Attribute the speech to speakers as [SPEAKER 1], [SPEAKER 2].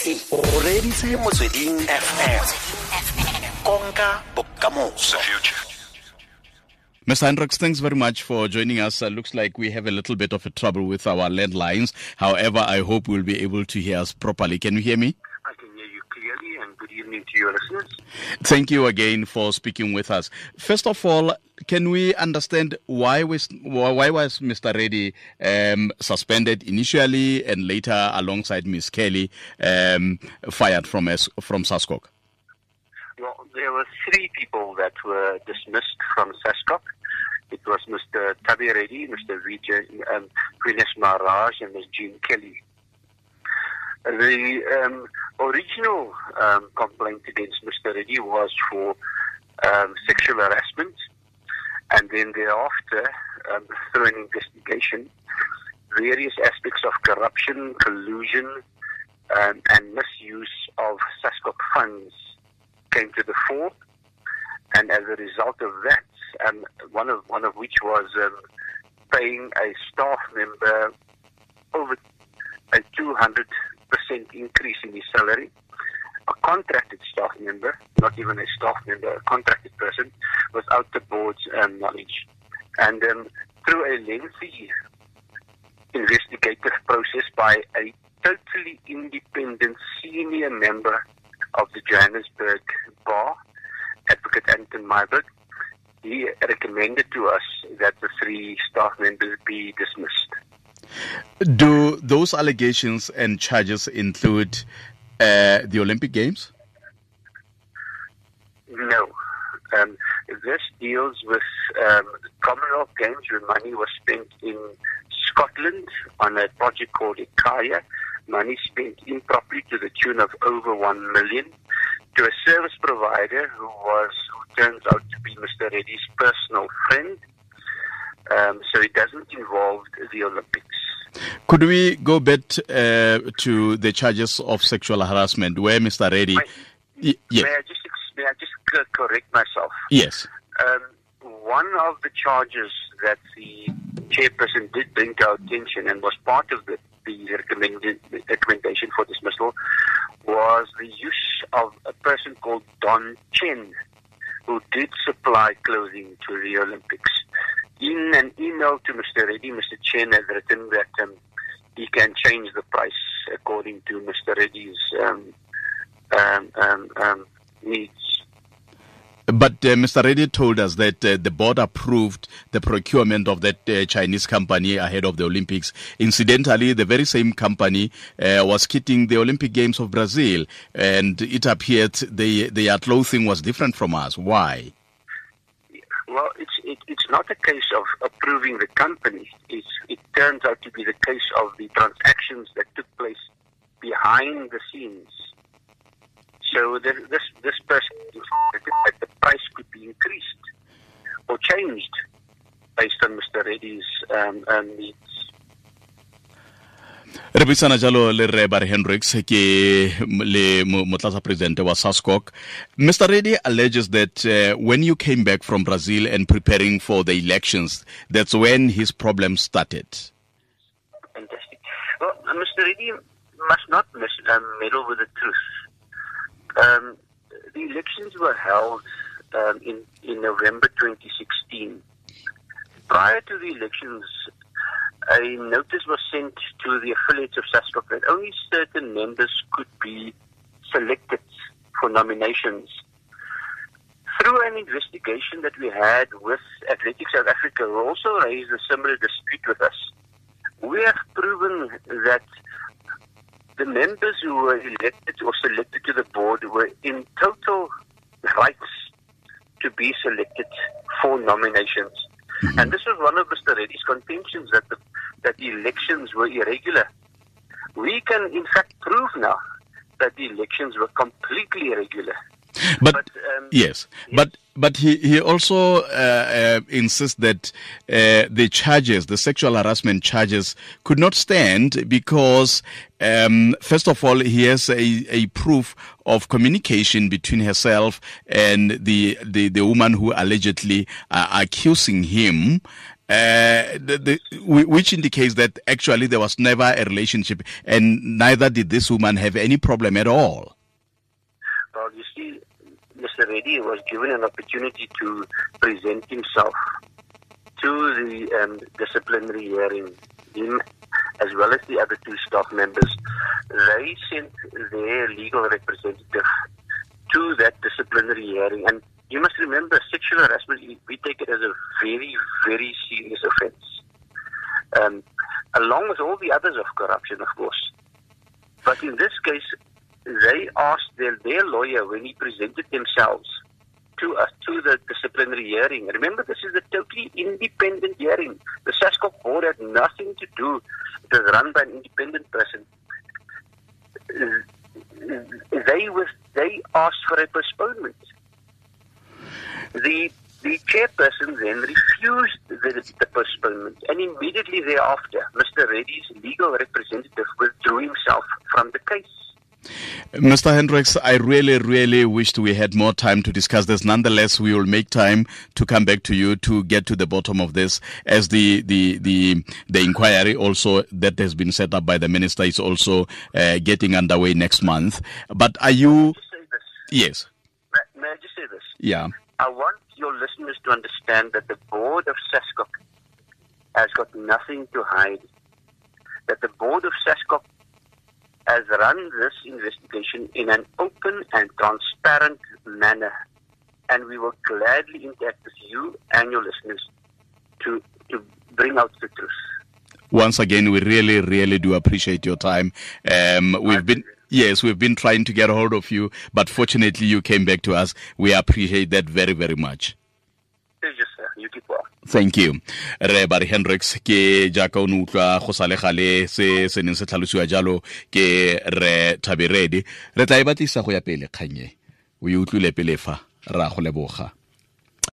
[SPEAKER 1] reditse motsweding fm konka bokamoso
[SPEAKER 2] Mr. Hendricks, thanks very much for joining us. Uh, looks like we have a little bit of a trouble with our landlines. However, I hope we'll be able to hear us properly. Can you hear me?
[SPEAKER 3] I can hear you clearly, and good evening to your listeners.
[SPEAKER 2] Thank you again for speaking with us. First of all, can we understand why was why was Mr. Reddy um, suspended initially and later, alongside Ms. Kelly, um, fired from S- from SASCOC?
[SPEAKER 3] Well, there were three people that were dismissed from SASCOC. It was Mr. Tubby Reddy, Mr. Vijay um, Vinesh Maharaj, and Ms. Jean Kelly. The um, original um, complaint against Mr. Reddy was for um, sexual harassment, and then thereafter, um, through an investigation, various aspects of corruption, collusion, um, and misuse of SASCOC funds came to the fore, and as a result of that, um, one of one of which was um, paying a staff member over a 200 percent increase in his salary. A contracted staff member, not even a staff member, a contracted person, without the board's um, knowledge, and um, through a lengthy investigative process by a totally independent senior member of the Johannesburg Bar, Advocate Anton Myburgh, he recommended to us that the three staff members be dismissed.
[SPEAKER 2] Do those allegations and charges include uh, the Olympic Games?
[SPEAKER 3] No. Um, this deals with um, Commonwealth Games where money was spent in Scotland on a project called Ikaya. Money spent improperly to the tune of over one million to a service provider who was who turns out to be Mr. Reddy's personal friend. Um, so it doesn't involve the Olympics.
[SPEAKER 2] Could we go back uh, to the charges of sexual harassment where Mr. Reddy.
[SPEAKER 3] May,
[SPEAKER 2] Y- yeah.
[SPEAKER 3] may I just may I just correct myself?
[SPEAKER 2] Yes.
[SPEAKER 3] Um, one of the charges that the chairperson did bring to our attention and was part of the, the recommendation for dismissal was the use of a person called Don Chen, who did supply clothing to the Olympics. Email to Mr. Reddy, Mr. Chen has written that um, he can change the price according to Mr. Reddy's um, um, um, um, needs.
[SPEAKER 2] But uh, Mr. Reddy told us that uh, the board approved the procurement of that uh, Chinese company ahead of the Olympics. Incidentally, the very same company uh, was kitting the Olympic Games of Brazil, and it appeared the, their clothing was different from us. Why?
[SPEAKER 3] Well, it's it, it's not a case of approving the company. It's, it turns out to be the case of the transactions that took place behind the scenes. So this this, this person that the price could be increased or changed based on Mr. Reddy's um, um, needs.
[SPEAKER 2] Re buisana jalo le hendricks ke le mo- motlatsa presidente wa sascoc mr reddy alleges that uh, when you came back from brazil and preparing for the elections that's when his problem started
[SPEAKER 3] Fantastic. Well, uh, Mr. Reddy must not miss, um, meddle with the truth. Um, the elections were held um, in, in November 2016. Prior to the elections, a notice was sent to the affiliates of SASCOC that only certain members could be selected for nominations. Through an investigation that we had with Athletics South Africa, who also raised a similar dispute with us, we have proven that the members who were elected or selected to the board were in total rights to be selected for nominations. Mm-hmm. And this was one of Mr. Reddy's contentions that the, that the elections were irregular. We can, in fact, prove now that the elections were completely irregular.
[SPEAKER 2] but,
[SPEAKER 3] But, um,
[SPEAKER 2] yes, but but he he also uh, uh, insists that uh, the charges, the sexual harassment charges, could not stand because um, first of all, he has a, a proof of communication between herself and the the, the woman who allegedly are accusing him. Uh, the, the, which indicates that actually there was never a relationship, and neither did this woman have any problem at all.
[SPEAKER 3] Well, you see, Mr. Reddy was given an opportunity to present himself to the um, disciplinary hearing. Him, as well as the other two staff members, they sent their legal representative to that disciplinary hearing. And you must remember, sexual harassment, we- take it as a very, very serious offense. Um, along with all the others of corruption, of course. But in this case, they asked their, their lawyer when he presented themselves to us to the disciplinary hearing. Remember, this is a totally independent hearing. The SASCOC board had nothing to do. It was run by an independent person. They was they asked for a postponement. The the chairperson then refused the, the postponement, and immediately thereafter, Mr. Reddy's legal representative withdrew himself from the case.
[SPEAKER 2] Mr. Hendricks, I really, really wished we had more time to discuss this. Nonetheless, we will make time to come back to you to get to the bottom of this, as the the the, the inquiry also that has been set up by the minister is also uh, getting underway next month. But are you?
[SPEAKER 3] Just say this.
[SPEAKER 2] Yes.
[SPEAKER 3] May, may I just say this?
[SPEAKER 2] Yeah.
[SPEAKER 3] I want your listeners to understand that the board of SASCOC has got nothing to hide. That the board of SASCOC has run this investigation in an open and transparent manner. And we will gladly interact with you and your listeners to, to bring out the truth.
[SPEAKER 2] Once again, we really, really do appreciate your time. Um, we've been. Yes, we've been trying to get a hold of you, but fortunately you came back to us. We appreciate that very, very much.
[SPEAKER 3] Pleasure, sir. You keep well.
[SPEAKER 2] Thank you. Re Barry Hendricks ke jaaka o ne utlwa go sale gale se se neng se tlhalosiwa jalo ke re Thabiredi. Re tla e batlisa go ya pele kganye. O e utlwile pele fa ra go leboga.